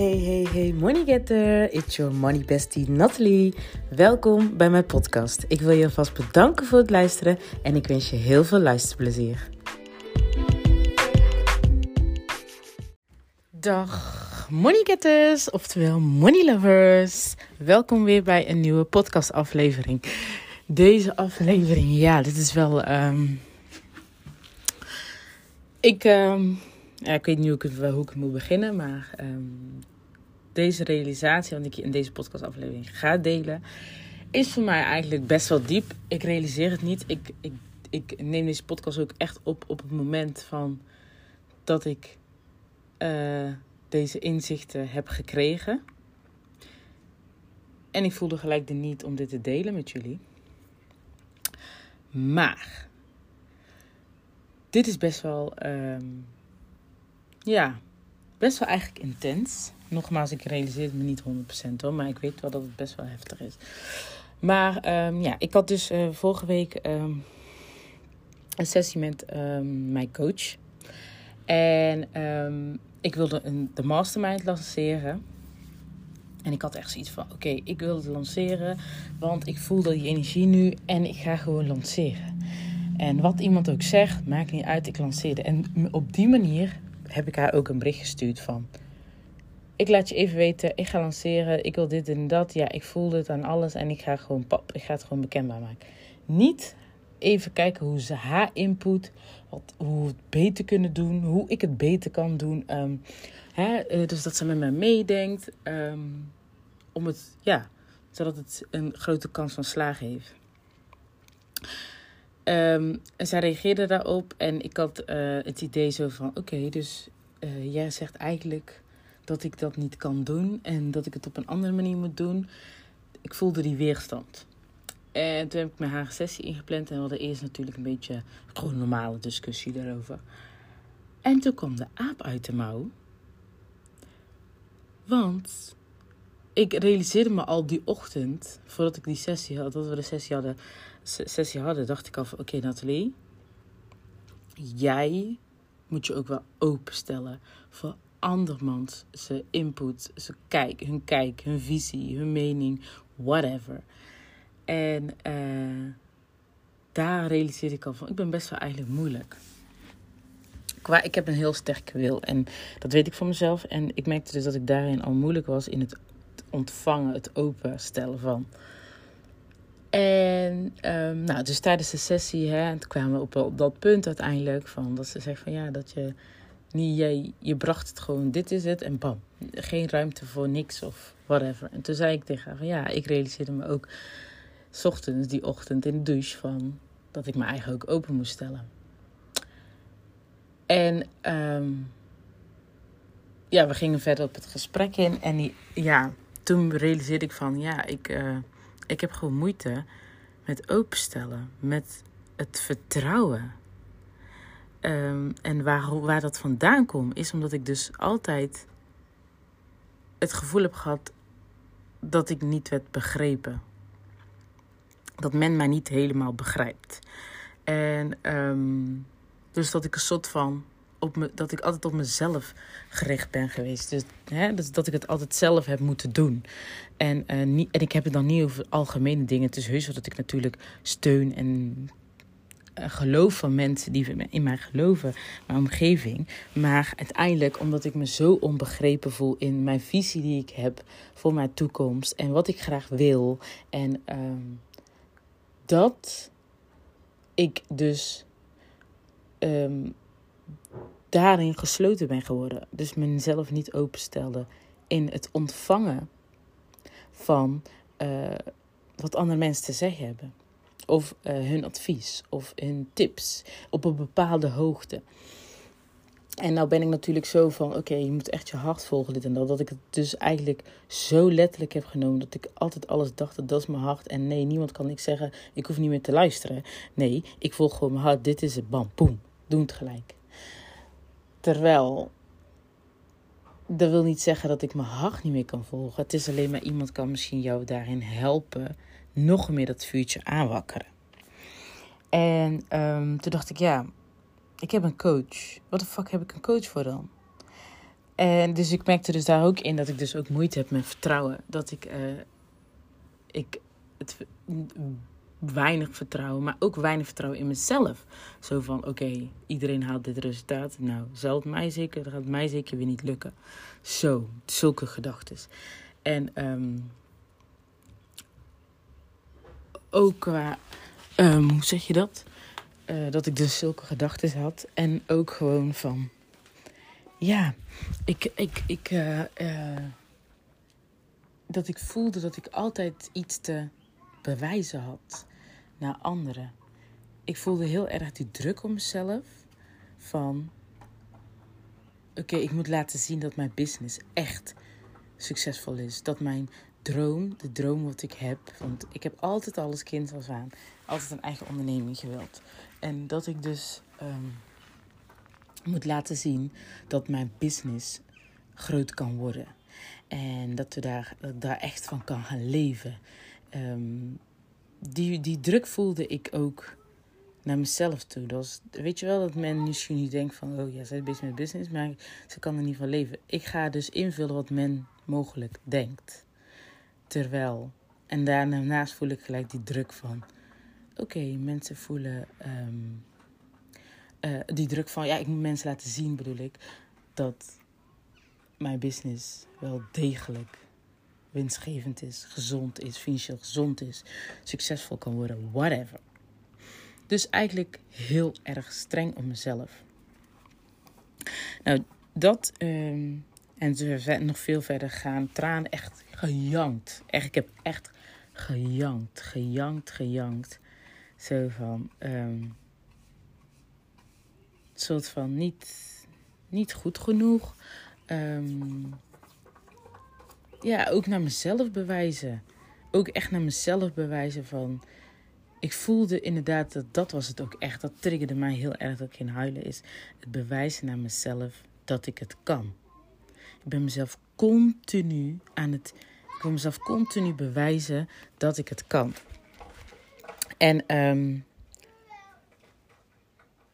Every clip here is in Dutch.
Hey, hey, hey, money getter. It's your money bestie Natalie. Welkom bij mijn podcast. Ik wil je alvast bedanken voor het luisteren en ik wens je heel veel luisterplezier. Dag money getters, oftewel money lovers. Welkom weer bij een nieuwe podcast aflevering. Deze aflevering, ja, dit is wel... ehm, Ik, ehm, ja, ik weet niet hoe ik, hoe moet beginnen, maar ehm, deze realisatie, wat ik in deze podcastaflevering ga delen, is voor mij eigenlijk best wel diep. Ik realiseer het niet. Ik, ik, ik neem deze podcast ook echt op op het moment van dat ik eh, deze inzichten heb gekregen. En ik voelde gelijk de niet om dit te delen met jullie. Maar dit is best wel, ehm, ja, best wel eigenlijk intens. Nogmaals, ik realiseer het me niet 100% hoor, maar ik weet wel dat het best wel heftig is. Maar ehm, ja, ik had dus eh, vorige week ehm, een sessie met ehm, mijn coach. En ik wilde een, de mastermind lanceren. En ik had echt zoiets van: oké, ik wil het lanceren, want ik voel die energie nu en ik ga gewoon lanceren. En wat iemand ook zegt, maakt niet uit, ik lanceerde. En op die manier heb ik haar ook een bericht gestuurd van... Ik laat je even weten, ik ga lanceren, ik wil dit en dat. Ja, ik voel het aan alles en ik ga gewoon, pap, ik ga het gewoon bekendbaar maken. Niet even kijken hoe ze haar input, wat, hoe we het beter kunnen doen, hoe ik het beter kan doen. Ehm, hè, eh, dus dat ze met mij meedenkt, ehm, om het, ja, zodat het een grote kans van slagen heeft. Ehm, en zij reageerde daarop en ik had eh, het idee zo van: oké, dus eh, jij zegt eigenlijk dat ik dat niet kan doen en dat ik het op een andere manier moet doen. Ik voelde die weerstand. En toen heb ik met haar sessie ingepland en we hadden eerst natuurlijk een beetje gewoon normale discussie daarover. En toen kwam de aap uit de mouw. Want ik realiseerde me al die ochtend, voordat ik die sessie had, dat we de sessie hadden, sessie hadden, dacht ik al van oké Nathalie, jij moet je ook wel openstellen voor andermans zijn input, zijn kijk, hun kijk, hun visie, hun mening, whatever. En uh, daar realiseerde ik al van, ik ben best wel eigenlijk moeilijk. Qua, ik heb een heel sterke wil en dat weet ik van mezelf. En ik merkte dus dat ik daarin al moeilijk was in het ontvangen, het openstellen van. En um, nou, dus tijdens de sessie, hè, kwamen we op, op dat punt uiteindelijk van dat ze zegt van ja, dat je niet, jij, je bracht het gewoon, dit is het en bam, geen ruimte voor niks of whatever. En toen zei ik tegen haar van ja, ik realiseerde me ook, s ochtends die ochtend in de douche van dat ik me eigen ook open moest stellen. En um, ja, we gingen verder op het gesprek in en die, ja, toen realiseerde ik van ja, ik. Uh, ik heb gewoon moeite met openstellen, met het vertrouwen. Um, en waar, waar dat vandaan komt, is omdat ik dus altijd het gevoel heb gehad dat ik niet werd begrepen. Dat men mij niet helemaal begrijpt. En um, dus dat ik een soort van op me, dat ik altijd op mezelf gericht ben geweest. Dus, hè, dus dat ik het altijd zelf heb moeten doen. En, uh, niet, en ik heb het dan niet over algemene dingen. Het is heus wel dat ik natuurlijk steun en geloof van mensen die in mij geloven, mijn omgeving. Maar uiteindelijk, omdat ik me zo onbegrepen voel in mijn visie die ik heb voor mijn toekomst en wat ik graag wil. En uh, dat ik dus. Um, daarin gesloten ben geworden. Dus mezelf niet openstelde in het ontvangen van uh, wat andere mensen te zeggen hebben. Of uh, hun advies of hun tips op een bepaalde hoogte. En nou ben ik natuurlijk zo van, oké, je moet echt je hart volgen, dit en dat. Dat ik het dus eigenlijk zo letterlijk heb genomen. Dat ik altijd alles dacht, dat, dat is mijn hart. En nee, niemand kan niks zeggen, ik hoef niet meer te luisteren. Nee, ik volg gewoon mijn hart, dit is het, bam, boem. Doe het gelijk. Terwijl, dat wil niet zeggen dat ik mijn hart niet meer kan volgen. Het is alleen maar iemand kan misschien jou daarin helpen. Nog meer dat vuurtje aanwakkeren. En um, toen dacht ik, ja, ik heb een coach. Wat de fuck heb ik een coach voor dan? En dus ik merkte dus daar ook in dat ik dus ook moeite heb met vertrouwen. Dat ik, uh, ik het weinig vertrouwen, maar ook weinig vertrouwen in mezelf. Zo van, oké, iedereen haalt dit resultaat. Nou, zal het mij zeker, dat gaat mij zeker weer niet lukken. Zo, zulke gedachten. En um, ook qua, um, hoe zeg je dat? Uh, dat ik dus zulke gedachten had. En ook gewoon van, ja, ik, ik, ik, uh, uh, dat ik voelde dat ik altijd iets te bewijzen had naar anderen. Ik voelde heel erg die druk op mezelf van oké, ik moet laten zien dat mijn business echt succesvol is. Dat mijn droom, de droom wat ik heb, want ik heb altijd alles kind als aan, altijd een eigen onderneming gewild. En dat ik dus um, moet laten zien dat mijn business groot kan worden. En dat, we daar, dat ik daar echt van kan gaan leven. Um, die, die druk voelde ik ook naar mezelf toe. Dat was, weet je wel dat men misschien niet denkt van... oh ja, zij is bezig met business, maar ze kan er niet van leven. Ik ga dus invullen wat men mogelijk denkt. Terwijl... En daarnaast voel ik gelijk die druk van... oké, mensen voelen... Um, uh, die druk van... ja, ik moet mensen laten zien, bedoel ik... dat mijn business wel degelijk winstgevend is, gezond is, financieel gezond is, succesvol kan worden, whatever. Dus eigenlijk heel erg streng op mezelf. Nou, dat um, en ze nog veel verder gaan. Tranen echt gejankt. Echt, ik heb echt gejankt, gejankt, gejankt. Zo van, um, soort van niet, niet goed genoeg. Um, ja, ook naar mezelf bewijzen. Ook echt naar mezelf bewijzen van... Ik voelde inderdaad dat dat was het ook echt. Dat triggerde mij heel erg dat ik geen huilen is. Het bewijzen naar mezelf dat ik het kan. Ik ben mezelf continu aan het... Ik wil mezelf continu bewijzen dat ik het kan. En um,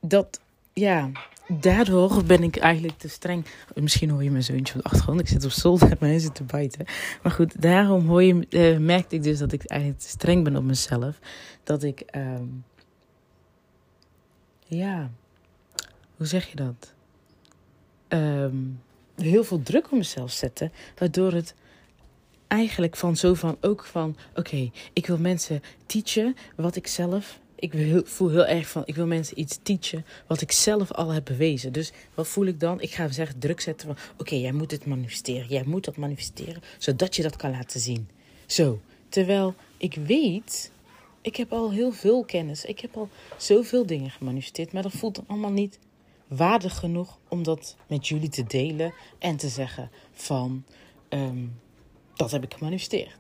dat, ja, daardoor ben ik eigenlijk te streng. Misschien hoor je mijn zoontje op de achtergrond. Ik zit op zolder en hij zit te bijten. Maar goed, daarom hoor je, uh, merkte ik dus dat ik eigenlijk te streng ben op mezelf. Dat ik, um, ja, hoe zeg je dat? Um, heel veel druk op mezelf zetten. Waardoor het eigenlijk van zo van, ook van, oké, ik wil mensen teachen wat ik zelf ik voel heel erg van, ik wil mensen iets teachen wat ik zelf al heb bewezen. Dus wat voel ik dan? Ik ga zeggen, druk zetten van, oké, jij moet het manifesteren. Jij moet dat manifesteren, zodat je dat kan laten zien. Zo, terwijl ik weet, ik heb al heel veel kennis. Ik heb al zoveel dingen gemanifesteerd, maar dat voelt allemaal niet waardig genoeg om dat met jullie te delen en te zeggen van, um, dat heb ik gemanifesteerd.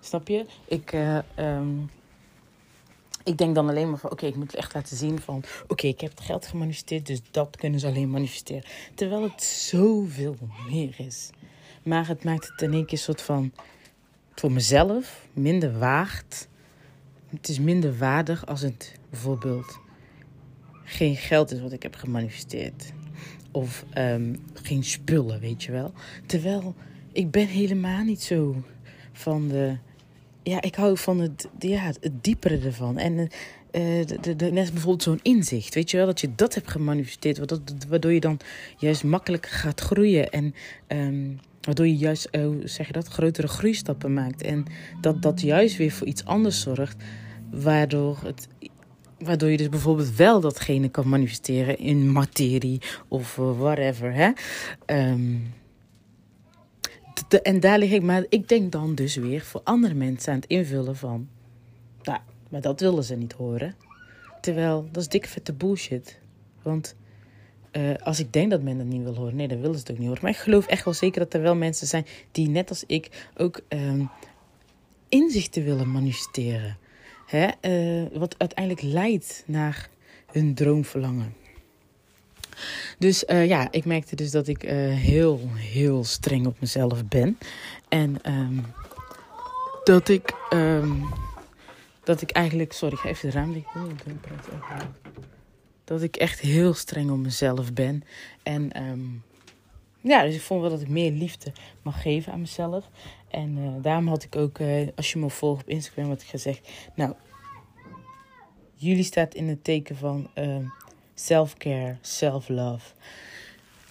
Snap je? Ik, uh, um, ik denk dan alleen maar van, oké, ik moet echt laten zien van, oké, ik heb het geld gemanifesteerd, dus dat kunnen ze alleen manifesteren. Terwijl het zoveel meer is. Maar het maakt het in één keer een soort van, voor mezelf, minder waard. Het is minder waardig als het bijvoorbeeld geen geld is wat ik heb gemanifesteerd. Of um, geen spullen, weet je wel. Terwijl ik ben helemaal niet zo van de ja, ik hou van het, ja, het diepere ervan. En uh, de, de, de, net bijvoorbeeld zo'n inzicht. Weet je wel, dat je dat hebt gemanifesteerd. Waardoor, je dan juist makkelijker gaat groeien. En um, waardoor je juist, uh, zeg je dat, grotere groeistappen maakt. En dat dat juist weer voor iets anders zorgt. Waardoor het Waardoor je dus bijvoorbeeld wel datgene kan manifesteren in materie of whatever. Hè? Um, en daar lig ik, maar ik denk dan dus weer voor andere mensen aan het invullen van, nou, maar dat willen ze niet horen. Terwijl, dat is dikke vette bullshit. Want uh, als ik denk dat men dat niet wil horen, nee, dan willen ze het ook niet horen. Maar ik geloof echt wel zeker dat er wel mensen zijn die, net als ik, ook um, inzichten willen manifesteren. Hè? Uh, wat uiteindelijk leidt naar hun droomverlangen. Dus uh, ja, ik merkte dus dat ik uh, heel, heel streng op mezelf ben. En um, dat ik, um, dat ik eigenlijk, sorry, ik ga even de raam Dat ik echt heel streng op mezelf ben. En um, ja, dus ik vond wel dat ik meer liefde mag geven aan mezelf. En uh, daarom had ik ook, als je me volgt op Instagram, had ik gezegd... Nou, jullie staat in het teken van self-care, self-love.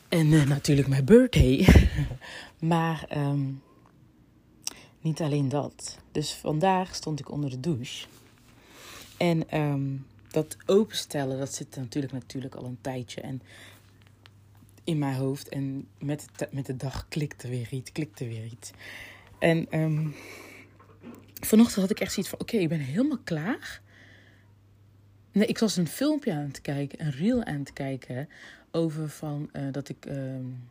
En natuurlijk mijn birthday. maar um, niet alleen dat. Dus vandaag stond ik onder de douche. En um, dat openstellen, dat zit natuurlijk, natuurlijk al een tijdje. En in mijn hoofd. En met de, met de dag klikte weer iets, klikte weer iets. En um, vanochtend had ik echt zoiets van: oké, ik ben helemaal klaar. Nee, ik was een filmpje aan het kijken, een reel aan het kijken. Over van uh, dat ik um,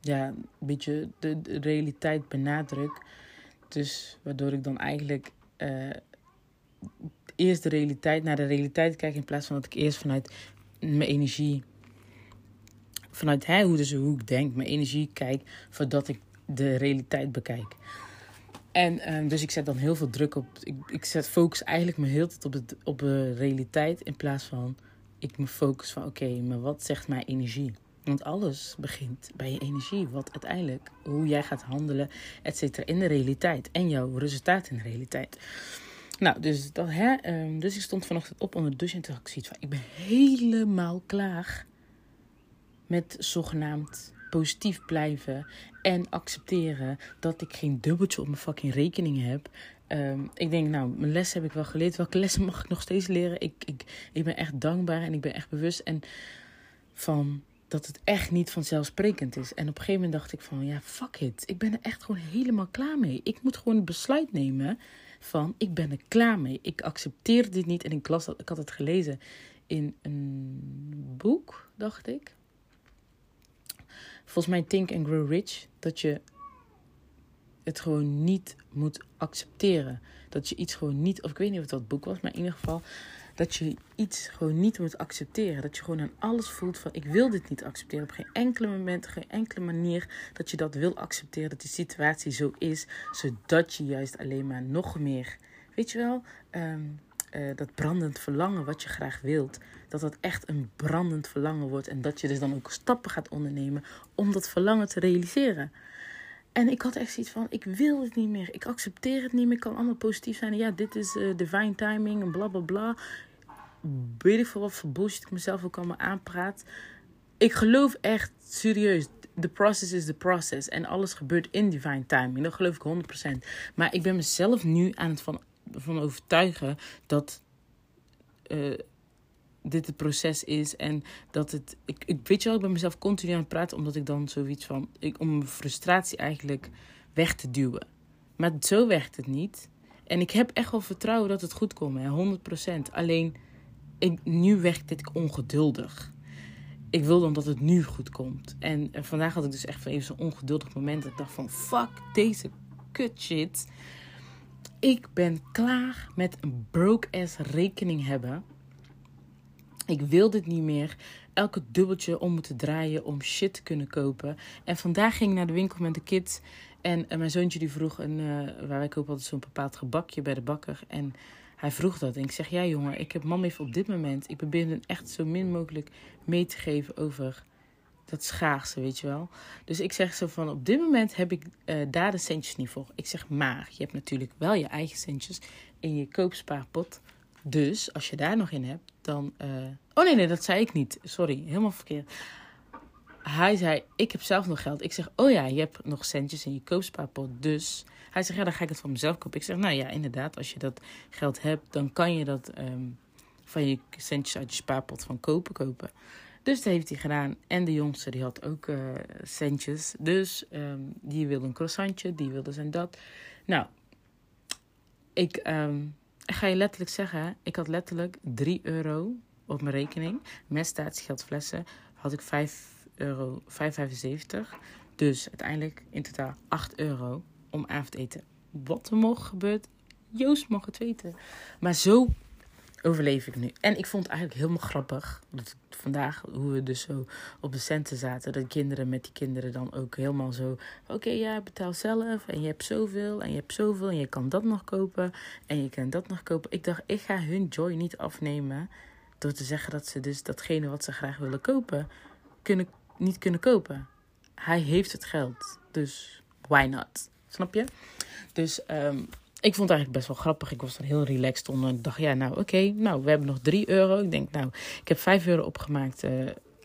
ja, een beetje de, realiteit benadruk. Dus waardoor ik dan eigenlijk uh, eerst de realiteit naar de realiteit kijk. In plaats van dat ik eerst vanuit mijn energie vanuit hè, hoe, dus, hoe ik denk, mijn energie kijk, voordat ik de realiteit bekijk. En um, dus ik zet dan heel veel druk op. Ik, ik zet focus eigenlijk me heel tijd op, het, op de realiteit. In plaats van ik me focus van oké, maar wat zegt mijn energie? Want alles begint bij je energie. Wat uiteindelijk, hoe jij gaat handelen, et cetera, in de realiteit. En jouw resultaat in de realiteit. Nou, dus, dat, hè, um, dus ik stond vanochtend op onder de en toen had ik zoiets van... Ik ben helemaal klaar met zogenaamd positief blijven en accepteren dat ik geen dubbeltje op mijn fucking rekening heb. Um, ik denk, nou, mijn les heb ik wel geleerd. Welke lessen mag ik nog steeds leren? Ik, ik, ik ben echt dankbaar en ik ben echt bewust en van dat het echt niet vanzelfsprekend is. En op een gegeven moment dacht ik van, ja, fuck it. Ik ben er echt gewoon helemaal klaar mee. Ik moet gewoon een besluit nemen van, ik ben er klaar mee. Ik accepteer dit niet. En ik, las dat, ik had het gelezen in een boek, dacht ik volgens mij Think and Grow Rich, dat je het gewoon niet moet accepteren. Dat je iets gewoon niet, of ik weet niet of dat boek was, maar in ieder geval dat je iets gewoon niet moet accepteren. Dat je gewoon aan alles voelt van ik wil dit niet accepteren. Op geen enkele moment, geen enkele manier dat je dat wil accepteren. Dat die situatie zo is, zodat je juist alleen maar nog meer, weet je wel, um, uh, dat brandend verlangen wat je graag wilt, dat dat echt een brandend verlangen wordt. En dat je dus dan ook stappen gaat ondernemen om dat verlangen te realiseren. En ik had echt zoiets van, ik wil het niet meer. Ik accepteer het niet meer. Ik kan allemaal positief zijn. Ja, dit is uh, divine timing en bla bla bla. Weet ik veel wat voor ik mezelf ook allemaal aanpraat. Ik geloof echt serieus. The process is the process. En alles gebeurt in divine timing. Dat geloof ik 100%. Maar ik ben mezelf nu aan het van van overtuigen dat uh, dit het proces is. En dat het. Ik, ik weet je wel, ik ben mezelf continu aan het praten, omdat ik dan zoiets van. Ik, om mijn frustratie eigenlijk weg te duwen. Maar zo werkt het niet. En ik heb echt wel vertrouwen dat het goed komt, hè, 100%. Alleen, ik, nu werkt dit ongeduldig. Ik wil dan dat het nu goed komt. En, en vandaag had ik dus echt even zo'n ongeduldig moment. Dat ik dacht van, fuck deze kut shit. Ik ben klaar met een broke-ass rekening hebben. Ik wil dit niet meer. Elke dubbeltje om moeten draaien om shit te kunnen kopen. En vandaag ging ik naar de winkel met de kids. En, en mijn zoontje die vroeg, een, uh, waar wij kopen altijd zo'n bepaald gebakje bij de bakker. En hij vroeg dat. En ik zeg, ja jongen, ik heb mam even op dit moment... Ik probeer echt zo min mogelijk mee te geven over dat schaarse, weet je wel. Dus ik zeg zo van, op dit moment heb ik uh, daar de centjes niet voor. Ik zeg, maar je hebt natuurlijk wel je eigen centjes in je koopspaarpot. Dus als je daar nog in hebt, dan... Uh... Oh nee, nee, dat zei ik niet. Sorry, helemaal verkeerd. Hij zei, ik heb zelf nog geld. Ik zeg, oh ja, je hebt nog centjes in je koopspaarpot. Dus hij zegt, ja, dan ga ik het van mezelf kopen. Ik zeg, nou ja, inderdaad, als je dat geld hebt, dan kan je dat um, van je centjes uit je spaarpot van kopen kopen. Dus dat heeft hij gedaan. En de jongste die had ook uh, centjes. Dus um, die wilde een croissantje, die wilde zijn dat. Nou, ik, ik ga je letterlijk zeggen, ik had letterlijk 3 euro op mijn rekening. Met statiegeldflessen had ik 5 euro, 5,75. Dus uiteindelijk in totaal 8 euro om avondeten. Wat er morgen gebeurt, Joost mag het weten. Maar zo overleef ik nu. En ik vond het eigenlijk helemaal grappig. Dat vandaag, hoe we dus zo op de centen zaten. Dat kinderen met die kinderen dan ook helemaal zo. Oké, ja, betaal zelf. En je hebt zoveel. En je hebt zoveel. En je kan dat nog kopen. En je kan dat nog kopen. Ik dacht, ik ga hun joy niet afnemen. Door te zeggen dat ze dus datgene wat ze graag willen kopen. Kunnen, niet kunnen kopen. hij heeft het geld. Dus why not? Snap je? Dus um, ik vond het eigenlijk best wel grappig. Ik was er heel relaxed onder. Ik dacht, ja, nou oké, nou we hebben nog 3 euro. Ik denk, nou, ik heb 5 euro opgemaakt uh,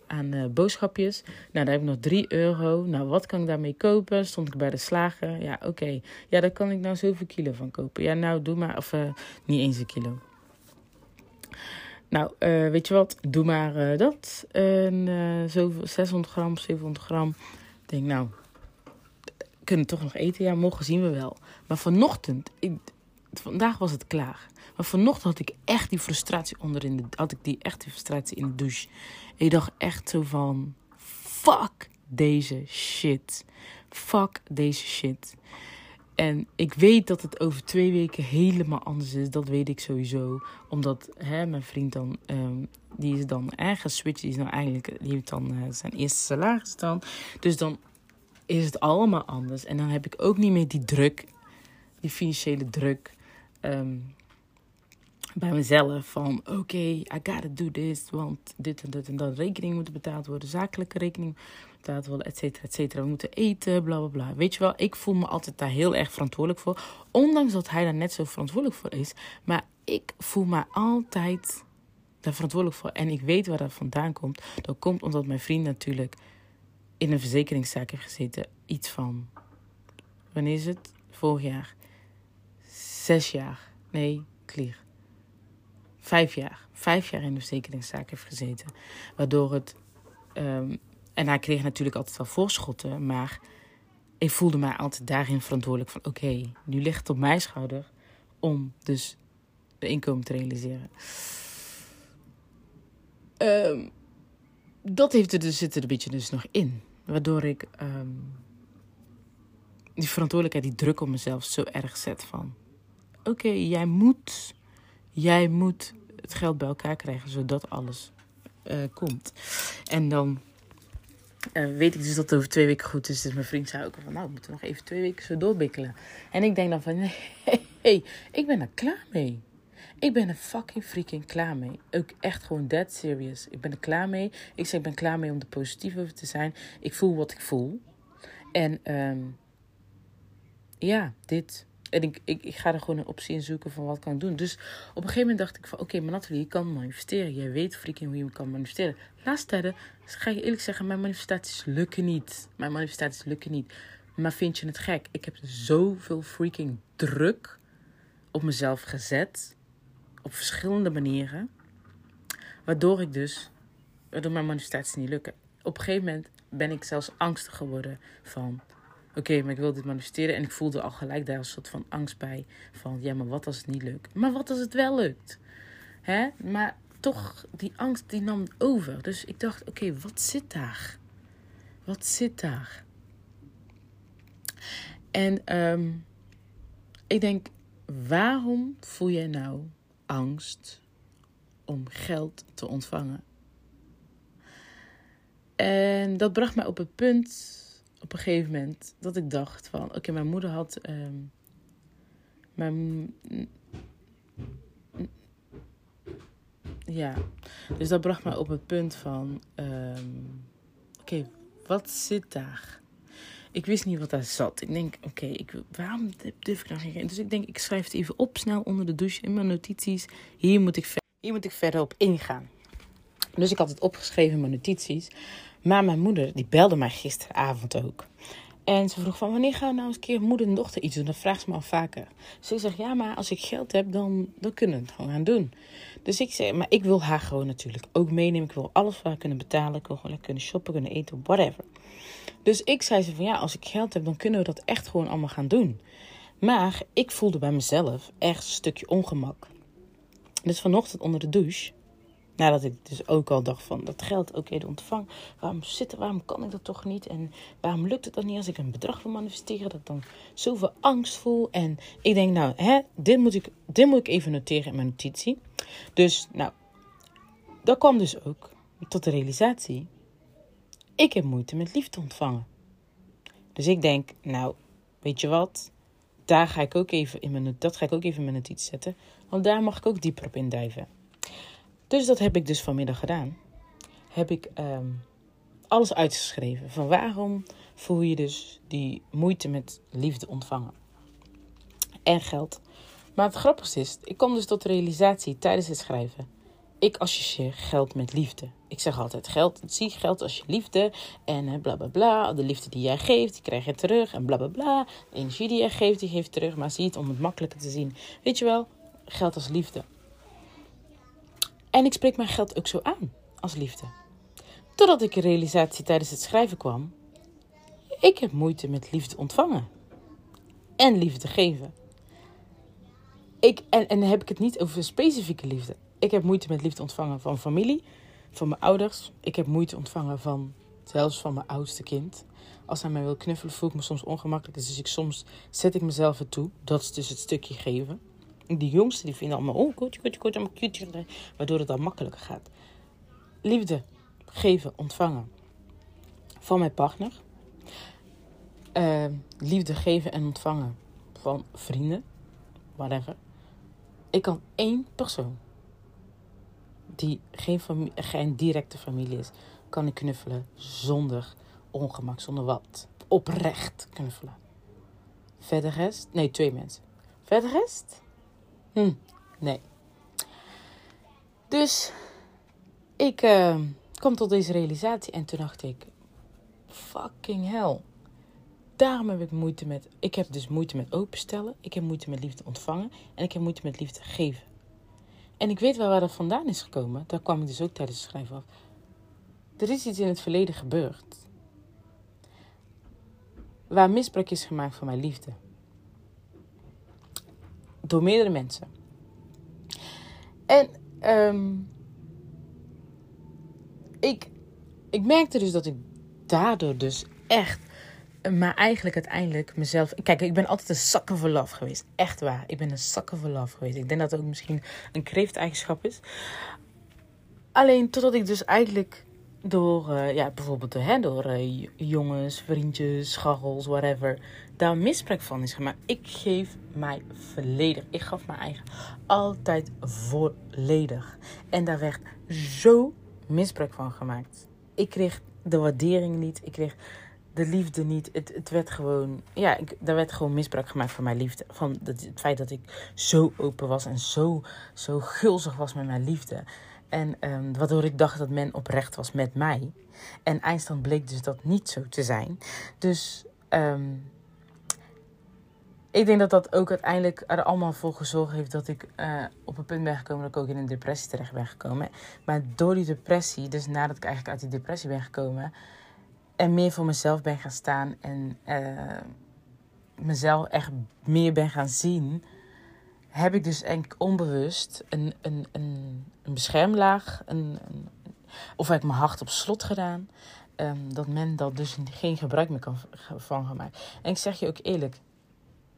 aan uh, boodschapjes. Nou, daar heb ik nog 3 euro. Nou, wat kan ik daarmee kopen? Stond ik bij de slager. Ja, oké. Ja, daar kan ik nou zoveel kilo van kopen. Ja, nou, doe maar. Of niet eens een kilo. Nou, weet je wat? Doe maar dat. En zo 600 gram, 700 gram. Ik denk, nou, kunnen toch nog eten? Ja, morgen zien we wel. Maar vanochtend, vandaag was het klaar. Maar vanochtend had ik echt die frustratie onder in de, had ik die echt die frustratie in de douche. En ik dacht echt zo van, fuck deze shit. Fuck deze shit. En ik weet dat het over twee weken helemaal anders is. Dat weet ik sowieso. Omdat hè, mijn vriend dan, um, die is dan ergens switch. Die is nou eigenlijk, die heeft dan uh, zijn eerste salaris dan. Dus dan is het allemaal anders. En dan heb ik ook niet meer die druk, die financiële druk. Um, bij mezelf van oké, okay, I gotta do this, want dit en dat en dat rekening moet betaald worden, zakelijke rekening betaald worden, et cetera, et cetera. We moeten eten, bla bla bla. Weet je wel, ik voel me altijd daar heel erg verantwoordelijk voor, ondanks dat hij daar net zo verantwoordelijk voor is. Maar ik voel me altijd daar verantwoordelijk voor en ik weet waar dat vandaan komt. Dat komt omdat mijn vriend natuurlijk in een verzekeringszaak heeft gezeten, iets van, wanneer is het? Vorig jaar. Zes jaar. Nee, clear vijf jaar, vijf jaar in de verzekeringszaak heeft gezeten. Waardoor het. Um, en hij kreeg natuurlijk altijd wel voorschotten, maar ik voelde mij altijd daarin verantwoordelijk van: oké, nu ligt het op mijn schouder om dus de inkomen te realiseren. Um, dat heeft er dus, zit er een beetje dus nog in. Waardoor ik um, die verantwoordelijkheid, die druk op mezelf zo erg zet van... Oké, jij moet Jij moet het geld bij elkaar krijgen zodat alles uh, komt. En dan uh, weet ik dus dat het over twee weken goed is. Dus mijn vriend zei ook van, nou, we moeten nog even twee weken zo doorbikkelen. En ik denk dan van, nee, hey, ik ben er klaar mee. Ik ben er fucking freaking klaar mee. Ook echt gewoon dead serious. Ik ben er klaar mee. Ik zeg, ik ben klaar mee om er positief over te zijn. Ik voel wat ik voel. En um, ja, dit en ik, ik, ik ga er gewoon een optie in zoeken van wat kan doen. Dus op een gegeven moment dacht ik van oké, okay, maar Nathalie, je kan manifesteren. Jij weet freaking hoe je kan manifesteren. Laatste tijden, ga je eerlijk zeggen, mijn manifestaties lukken niet. Mijn manifestaties lukken niet. Maar vind je het gek? Ik heb zoveel freaking druk op mezelf gezet. Op verschillende manieren. Waardoor ik dus, waardoor mijn manifestaties niet lukken. Op een gegeven moment ben ik zelfs angstig geworden van Oké, maar ik wil dit manifesteren. En ik voelde al gelijk daar een soort van angst bij. Van ja, maar wat als het niet lukt? Maar wat als het wel lukt? Hè? Maar toch, die angst die nam over. Dus ik dacht, oké, wat zit daar? Wat zit daar? En um, ik denk, waarom voel jij nou angst om geld te ontvangen? En dat bracht mij op het punt op een gegeven moment dat ik dacht van... Oké, mijn moeder had... Um, mijn... Ja, dus dat bracht mij op het punt van... Um, oké, wat zit daar? Ik wist niet wat daar zat. Ik denk, oké, ik waarom durf ik nou geen... Dus ik denk, ik schrijf het even op, snel onder de douche in mijn notities. Hier moet ik, hier moet ik verder op ingaan. Dus ik had het opgeschreven in mijn notities. Maar mijn moeder, die belde mij gisteravond ook. En ze vroeg van, wanneer gaan we nou eens een keer moeder en dochter iets doen? Dat vraagt ze me al vaker. Dus ik zeg, ja, maar als ik geld heb, dan, dan kunnen we het gewoon gaan doen. Dus ik zeg, maar ik wil haar gewoon natuurlijk ook meenemen. Ik wil alles voor haar kunnen betalen. Ik wil gewoon kunnen shoppen, kunnen eten, whatever. Dus ik zei ze van, ja, als ik geld heb, dan kunnen we dat echt gewoon allemaal gaan doen. Maar ik voelde bij mezelf echt een stukje ongemak. Dus vanochtend onder de douche Nadat ik dus ook al dacht van dat geld ook de ontvang. Waarom zit waarom kan ik dat toch niet? En waarom lukt het dan niet als ik een bedrag wil manifesteren? Dat ik dan zoveel angst voel. En ik denk nou, hè, dit, moet ik, dit moet ik even noteren in mijn notitie. Dus nou, dat kwam dus ook tot de realisatie. Ik heb moeite met liefde ontvangen. Dus ik denk, nou, weet je wat? Daar ga ik ook even in mijn, dat ga ik ook even in mijn notitie zetten. Want daar mag ik ook dieper op induiven. Dus dat heb ik dus vanmiddag gedaan. Heb ik um, alles uitgeschreven. Van waarom voel je dus die moeite met liefde ontvangen. En geld. Maar het grappigste is, ik kom dus tot de realisatie tijdens het schrijven. Ik associeer geld met liefde. Ik zeg altijd geld, zie geld als je liefde en bla bla bla. De liefde die jij geeft, die krijg je terug en bla bla bla. De energie die jij geeft, die geeft terug. Maar zie het om het makkelijker te zien. Weet je wel, geld als liefde. En ik spreek mijn geld ook zo aan als liefde. Totdat ik een realisatie tijdens het schrijven kwam. Ik heb moeite met liefde ontvangen. En liefde geven. Ik, en, en heb ik het niet over specifieke liefde. Ik heb moeite met liefde ontvangen van familie, van mijn ouders. Ik heb moeite ontvangen van zelfs van mijn oudste kind. Als hij mij wil knuffelen, voel ik me soms ongemakkelijk. Dus ik soms zet ik mezelf ertoe. Dat is dus het stukje geven. Die jongsten die vinden allemaal, oh, goed, goed, goed, allemaal cute. Waardoor het dan makkelijker gaat. Liefde, geven, ontvangen. Van mijn partner. Uh, liefde geven en ontvangen van vrienden. Whatever. Ik kan één persoon die geen, geen directe familie is, kan ik knuffelen zonder ongemak, zonder wat. Oprecht knuffelen. Verder rest? Nee, twee mensen. Verder rest? Hm, nee. Dus ik uh, kwam tot deze realisatie en toen dacht ik: fucking hell. Daarom heb ik moeite met. Ik heb dus moeite met openstellen. Ik heb moeite met liefde ontvangen. En ik heb moeite met liefde geven. En ik weet wel waar dat vandaan is gekomen. Daar kwam ik dus ook tijdens het schrijven af. Er is iets in het verleden gebeurd. Waar misbruik is gemaakt van mijn liefde. Door meerdere mensen. En um, ik, ik merkte dus dat ik daardoor dus echt maar eigenlijk uiteindelijk mezelf. Kijk, ik ben altijd een sucker for love geweest. Echt waar. Ik ben een sucker for love geweest. Ik denk dat het ook misschien een kreefteigenschap is. Alleen totdat ik dus eigenlijk door, uh, ja, bijvoorbeeld hè, door uh, jongens, vriendjes, scharrels, whatever, daar misbruik van is gemaakt. Ik geef mij volledig. Ik gaf mijn eigen altijd volledig. En daar werd zo misbruik van gemaakt. Ik kreeg de waardering niet. Ik kreeg de liefde niet. Het, het werd gewoon, ja, ik, er werd gewoon misbruik gemaakt van mijn liefde. Van het, feit dat ik zo open was en zo, zo gulzig was met mijn liefde. En um, waardoor ik dacht dat men oprecht was met mij. En eindstand bleek dus dat niet zo te zijn. Dus um, ik denk dat dat ook uiteindelijk er allemaal voor gezorgd heeft dat ik uh, op een punt ben gekomen dat ik ook in een depressie terecht ben gekomen. Maar door die depressie, dus nadat ik eigenlijk uit die depressie ben gekomen, en meer voor mezelf ben gaan staan en uh, mezelf echt meer ben gaan zien, heb ik dus eigenlijk onbewust een, een, een, een beschermlaag, een, een, of heb ik mijn hart op slot gedaan, um, dat men dat dus geen gebruik meer kan van gaan maken. En ik zeg je ook eerlijk,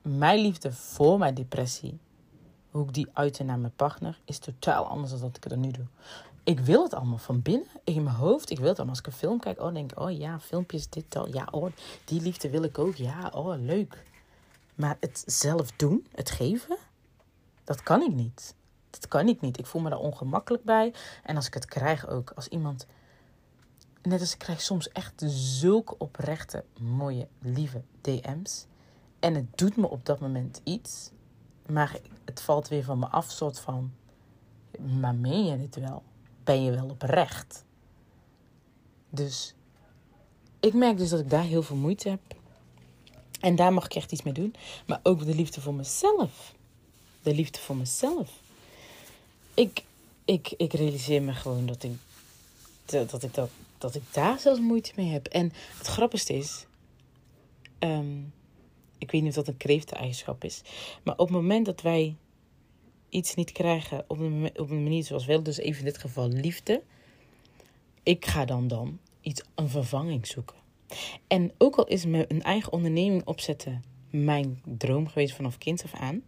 mijn liefde voor mijn depressie, hoe ik die uitte naar mijn partner, is totaal anders dan dat ik het nu doe ik wil het allemaal van binnen, in mijn hoofd. Ik wil het allemaal. Als ik een film kijk, oh, denk ik, oh ja, filmpjes, dit al. Ja, oh, die liefde wil ik ook. Ja, oh, leuk. Maar het zelf doen, het geven, dat kan ik niet. Dat kan ik niet. Ik voel me daar ongemakkelijk bij. En als ik het krijg ook, als iemand... Net als ik krijg soms echt zulke oprechte, mooie, lieve DM's. En het doet me op dat moment iets. Maar het valt weer van me af, soort van... Maar meen je het wel? ben je wel oprecht. Dus ik merk dus dat ik daar heel veel moeite heb. En daar mag ik echt iets mee doen. Maar ook de liefde voor mezelf. De liefde voor mezelf. Ik, ik, ik realiseer me gewoon dat ik, dat, ik, dat, dat ik daar zelfs moeite mee heb. En het grappigste is. Ehm, ik weet niet of dat een kreefteneigenschap is. Maar op het moment dat wij iets niet krijgen op een, op een manier zoals wel, dus even in dit geval liefde, ik ga dan dan iets, een vervanging zoeken. En ook al is een eigen onderneming opzetten mijn droom geweest vanaf kind af aan,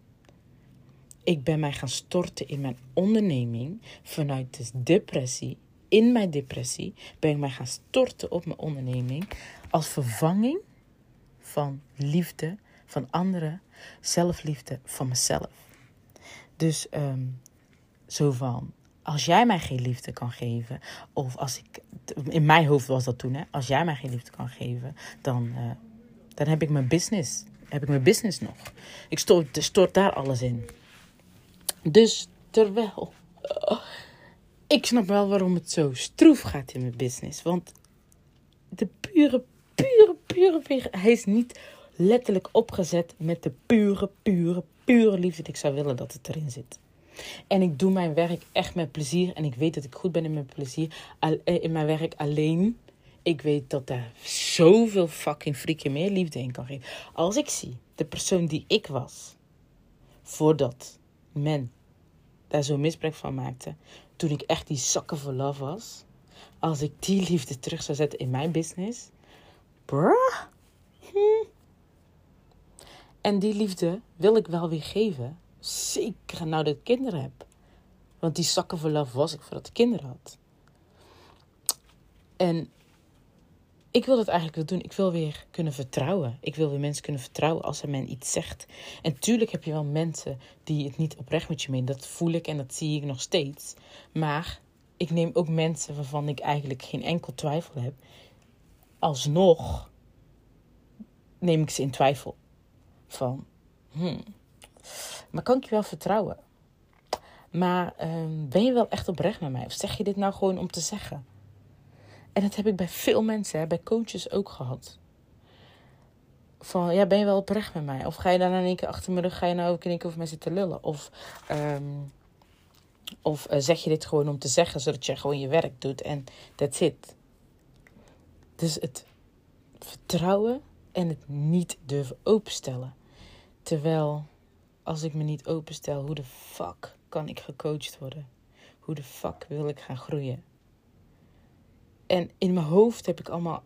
ik ben mij gaan storten in mijn onderneming vanuit de depressie. In mijn depressie ben ik mij gaan storten op mijn onderneming als vervanging van liefde van anderen, zelfliefde van mezelf. Dus um, zo van, als jij mij geen liefde kan geven, of als ik, in mijn hoofd was dat toen, hè, als jij mij geen liefde kan geven, dan, uh, dan heb ik mijn business, heb ik mijn business nog. Ik stort, daar alles in. Dus terwijl, uh, ik snap wel waarom het zo stroef gaat in mijn business, want de pure, pure, pure, hij is niet letterlijk opgezet met de pure, pure, pure liefde ik zou willen dat het erin zit. En ik doe mijn werk echt met plezier. En ik weet dat ik goed ben in mijn plezier. Eh, in mijn werk alleen. Ik weet dat daar zoveel fucking freaking meer liefde in kan geven. Als ik zie de persoon die ik was. Voordat men daar zo misbruik van maakte. Toen ik echt die zakken voor love was. Als ik die liefde terug zou zetten in mijn business. Bruh. Hm. En die liefde wil ik wel weer geven. Zeker nou dat ik kinderen heb. Want die zakken voor love was ik voordat ik kinderen had. En ik wil dat eigenlijk wel doen. Ik wil weer kunnen vertrouwen. Ik wil weer mensen kunnen vertrouwen als er men iets zegt. En tuurlijk heb je wel mensen die het niet oprecht met je menen. Dat voel ik en dat zie ik nog steeds. Maar ik neem ook mensen waarvan ik eigenlijk geen enkel twijfel heb. Alsnog neem ik ze in twijfel. Van, hmm, maar kan ik je wel vertrouwen? Maar ehm, ben je wel echt oprecht met mij? Of zeg je dit nou gewoon om te zeggen? En dat heb ik bij veel mensen, hè, bij coaches ook gehad. Van, ja, ben je wel oprecht met mij? Of ga je dan in één keer achter mijn rug, ga je nou ook in één keer over mij zitten lullen? Of, ehm, of eh, zeg je dit gewoon om te zeggen, zodat je gewoon je werk doet en that's it. Dus het vertrouwen en het niet durven openstellen. Terwijl als ik me niet openstel, hoe de fuck kan ik gecoacht worden? Hoe de fuck wil ik gaan groeien? En in mijn hoofd heb ik allemaal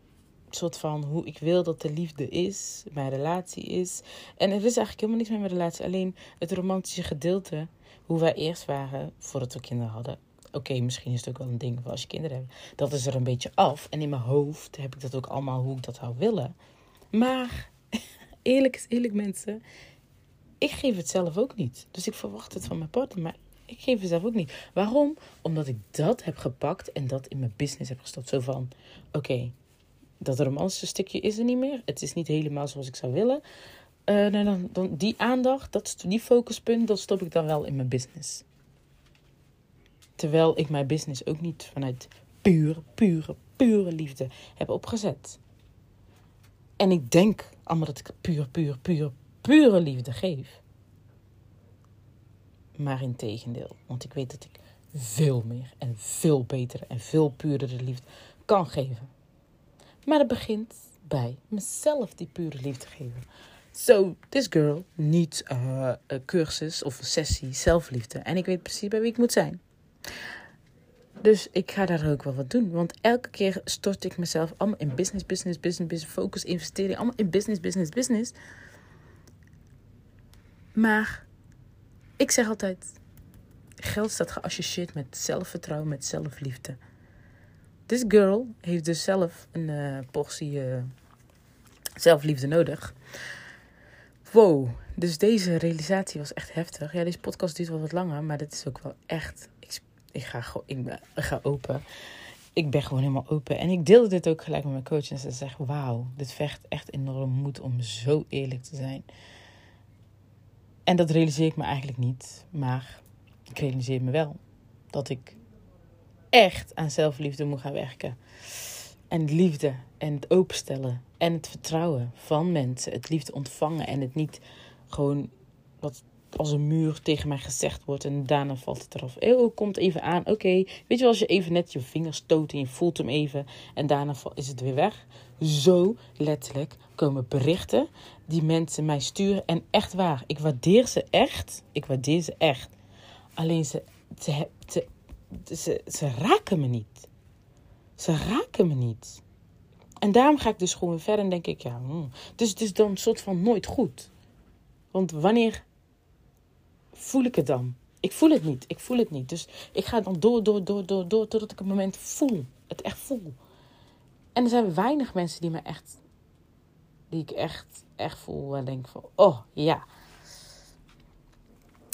soort van hoe ik wil dat de liefde is, mijn relatie is. En er is eigenlijk helemaal niks met mijn relatie, alleen het romantische gedeelte, hoe wij eerst waren voordat we kinderen hadden. Oké, misschien is het ook wel een ding als je kinderen hebt. Dat is er een beetje af. En in mijn hoofd heb ik dat ook allemaal hoe ik dat zou willen. Maar eerlijk is eerlijk, mensen ik geef het zelf ook niet. Dus ik verwacht het van mijn partner, maar ik geef het zelf ook niet. Waarom? Omdat ik dat heb gepakt en dat in mijn business heb gestopt. Zo van, oké, dat romantische stukje is er niet meer. Het is niet helemaal zoals ik zou willen. Uh, nou dan, dan, die aandacht, dat, die focuspunt, dat stop ik dan wel in mijn business. Terwijl ik mijn business ook niet vanuit pure, pure, pure liefde heb opgezet. En ik denk allemaal dat ik puur, puur, puur, pure liefde geef. Maar in tegendeel, want ik weet dat ik veel meer en veel betere en veel puurdere liefde kan geven. Maar het begint bij mezelf die pure liefde geven. So, this girl needs a, cursus of een sessie zelfliefde. En ik weet precies bij wie ik moet zijn. Dus ik ga daar ook wel wat doen. Want elke keer stort ik mezelf allemaal in business, business, business, business, focus, investeren. Allemaal in business, business, business. Maar ik zeg altijd: geld staat geassocieerd met zelfvertrouwen, met zelfliefde. This girl heeft dus zelf een uh, portie uh, zelfliefde nodig. Wow, dus deze realisatie was echt heftig. Ja, deze podcast duurt wel wat langer, maar dit is ook wel echt. Ik, ga, ik, ik ga open. Ik ben gewoon helemaal open. En ik deelde dit ook gelijk met mijn coach. En ze zegt: Wauw, dit vecht echt enorm moed om zo eerlijk te zijn. En dat realiseer ik me eigenlijk niet. Maar ik realiseer me wel dat ik echt aan zelfliefde moet gaan werken. En liefde en het openstellen en het vertrouwen van mensen. Het liefde ontvangen en het niet gewoon wat als een muur tegen mij gezegd wordt en daarna valt het eraf. Oh, komt even aan. Oké, weet je wel, als je even net je vingers stoot en je voelt hem even en daarna is het weer weg. Zo letterlijk komen berichten die mensen mij sturen. En echt waar, ik waardeer ze echt. Ik waardeer ze echt. Alleen ze, ze, ze, raken me niet. Ze raken me niet. En daarom ga ik dus gewoon verder en denk ik, ja, hmm. dus het is dan een soort van nooit goed. Want wanneer voel ik het dan? Ik voel het niet. Ik voel het niet. Dus ik ga dan door, door, door, door, door, totdat ik een moment voel. Het echt voel. En er zijn weinig mensen die me echt, die ik echt, echt voel en denk van, oh ja.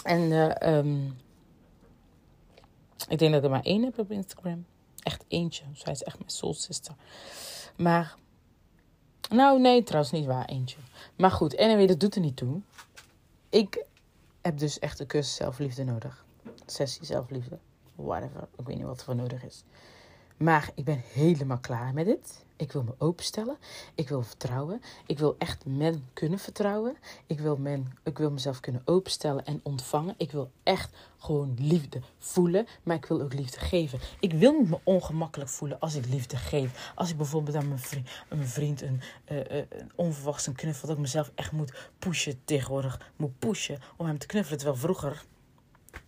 En uh, Ik denk dat ik er maar één heb op Instagram. Echt eentje. Zij is echt mijn soul sister. Maar, nou nee, trouwens niet waar, eentje. Maar goed, anyway, dat doet er niet toe. Ik heb dus echt een cursus zelfliefde nodig. Sessie zelfliefde. Whatever. Ik weet niet wat er voor nodig is. Maar ik ben helemaal klaar met dit. Ik wil me openstellen. Ik wil vertrouwen. Ik wil echt men kunnen vertrouwen. Ik wil, men, ik wil mezelf kunnen openstellen en ontvangen. Ik wil echt gewoon liefde voelen. Maar ik wil ook liefde geven. Ik wil niet me ongemakkelijk voelen als ik liefde geef. Als ik bijvoorbeeld aan mijn vriend, mijn vriend een, uh, een onverwachts een knuffel. Dat ik mezelf echt moet pushen tegenwoordig. Moet pushen om hem te knuffelen. Terwijl vroeger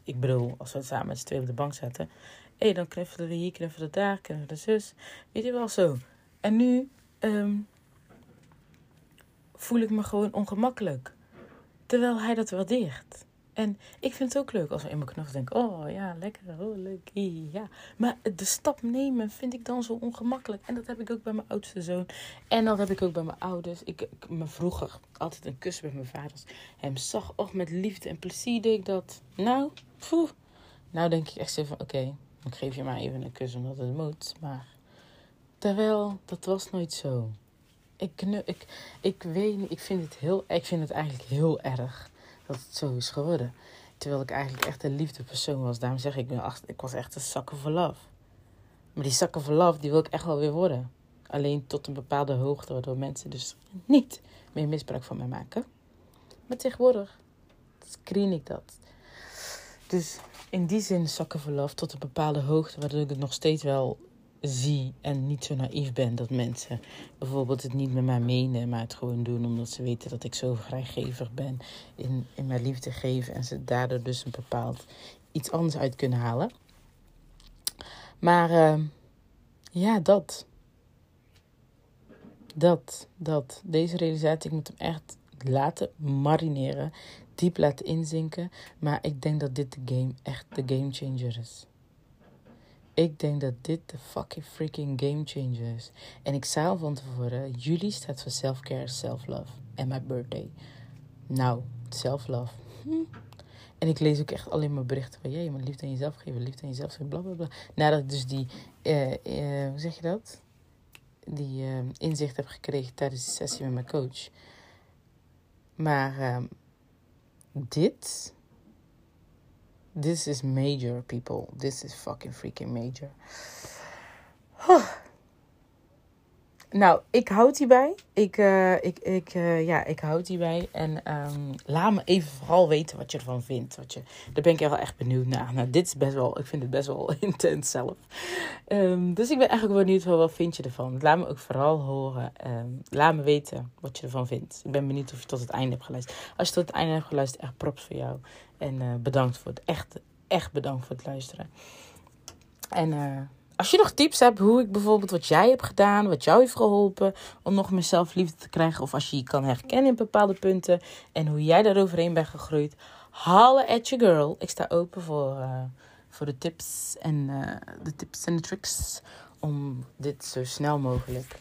ik bedoel, als we het samen met z'n tweeën op de bank zetten. Hé, hey, dan knuffelen we hier, knuffelen daar, knuffelen de zus. Weet je wel zo. En nu um, voel ik me gewoon ongemakkelijk. Terwijl hij dat waardeert. En ik vind het ook leuk als we in mijn knuffel denken: oh ja, lekker, oh leuk, ja. Maar de stap nemen vind ik dan zo ongemakkelijk. En dat heb ik ook bij mijn oudste zoon. En dat heb ik ook bij mijn ouders. Ik, ik me vroeger altijd een kus bij mijn vaders. Hem zag, och met liefde en plezier deed ik dat. Nou. Nou denk ik echt zo van: oké, ik geef je maar even een kus omdat het moet. Maar terwijl, dat was nooit zo. Ik, ik, ik weet niet, ik vind het heel, ik vind het eigenlijk heel erg dat het zo is geworden. Terwijl ik eigenlijk echt een liefdepersoon was. Daarom zeg ik, ik was echt een zakken voor love. Maar die zakken voor love, die wil ik echt wel weer worden. Alleen tot een bepaalde hoogte, waardoor mensen dus niet meer misbruik van mij maken. Maar tegenwoordig screen ik dat. Dus in die zin zakken voor love tot een bepaalde hoogte, waardoor ik het nog steeds wel zie en niet zo naïef ben dat mensen bijvoorbeeld het niet met mij menen, maar het gewoon doen omdat ze weten dat ik zo vrijgevig ben in, in mijn liefde geven en ze daardoor dus een bepaald iets anders uit kunnen halen. Maar uh, ja, dat. Dat, dat. Deze realisatie, ik moet hem echt laten marineren, diep laten inzinken. Maar ik denk dat dit de game echt de game changer is. Ik denk dat dit de fucking freaking game changer is. En ik zei van tevoren, juli staat voor self-care, self-love. En mijn birthday. Nou, self-love. Hm. En ik lees ook echt alleen maar berichten van... je moet liefde aan jezelf geven, liefde aan jezelf geven, bla bla bla. Nadat ik dus die... Uh, uh, hoe zeg je dat? Die uh, inzicht heb gekregen tijdens de sessie met mijn coach. Maar ehm, dit This is major, people. This is fucking freaking major. Nou, ik houd hierbij. Ik, uh, ik, ik, uh, ja, ik houd hierbij. En um, laat me even vooral weten wat je ervan vindt. Wat je, daar ben ik wel echt benieuwd naar. Nou, dit is best wel, ik vind het best wel intens zelf. Um, dus ik ben eigenlijk benieuwd van wat vind je ervan. Laat me ook vooral horen. Um, laat me weten wat je ervan vindt. Ik ben benieuwd of je tot het einde hebt geluisterd. Als je tot het einde hebt geluisterd, echt props voor jou. En uh, bedankt voor het echt, echt bedankt voor het luisteren. En als je nog tips hebt hoe ik bijvoorbeeld wat jij hebt gedaan, wat jou heeft geholpen om nog meer zelfliefde te krijgen, of als je je kan herkennen in bepaalde punten en hoe jij daaroverheen bent gegroeid, haal at your girl. Ik sta open voor, uh, voor de tips en uh, de tips en de tricks om dit zo snel mogelijk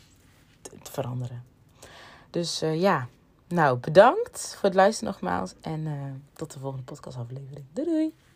te, veranderen. Dus uh, ja, nou bedankt voor het luisteren nogmaals en tot de volgende podcastaflevering. Doei doei!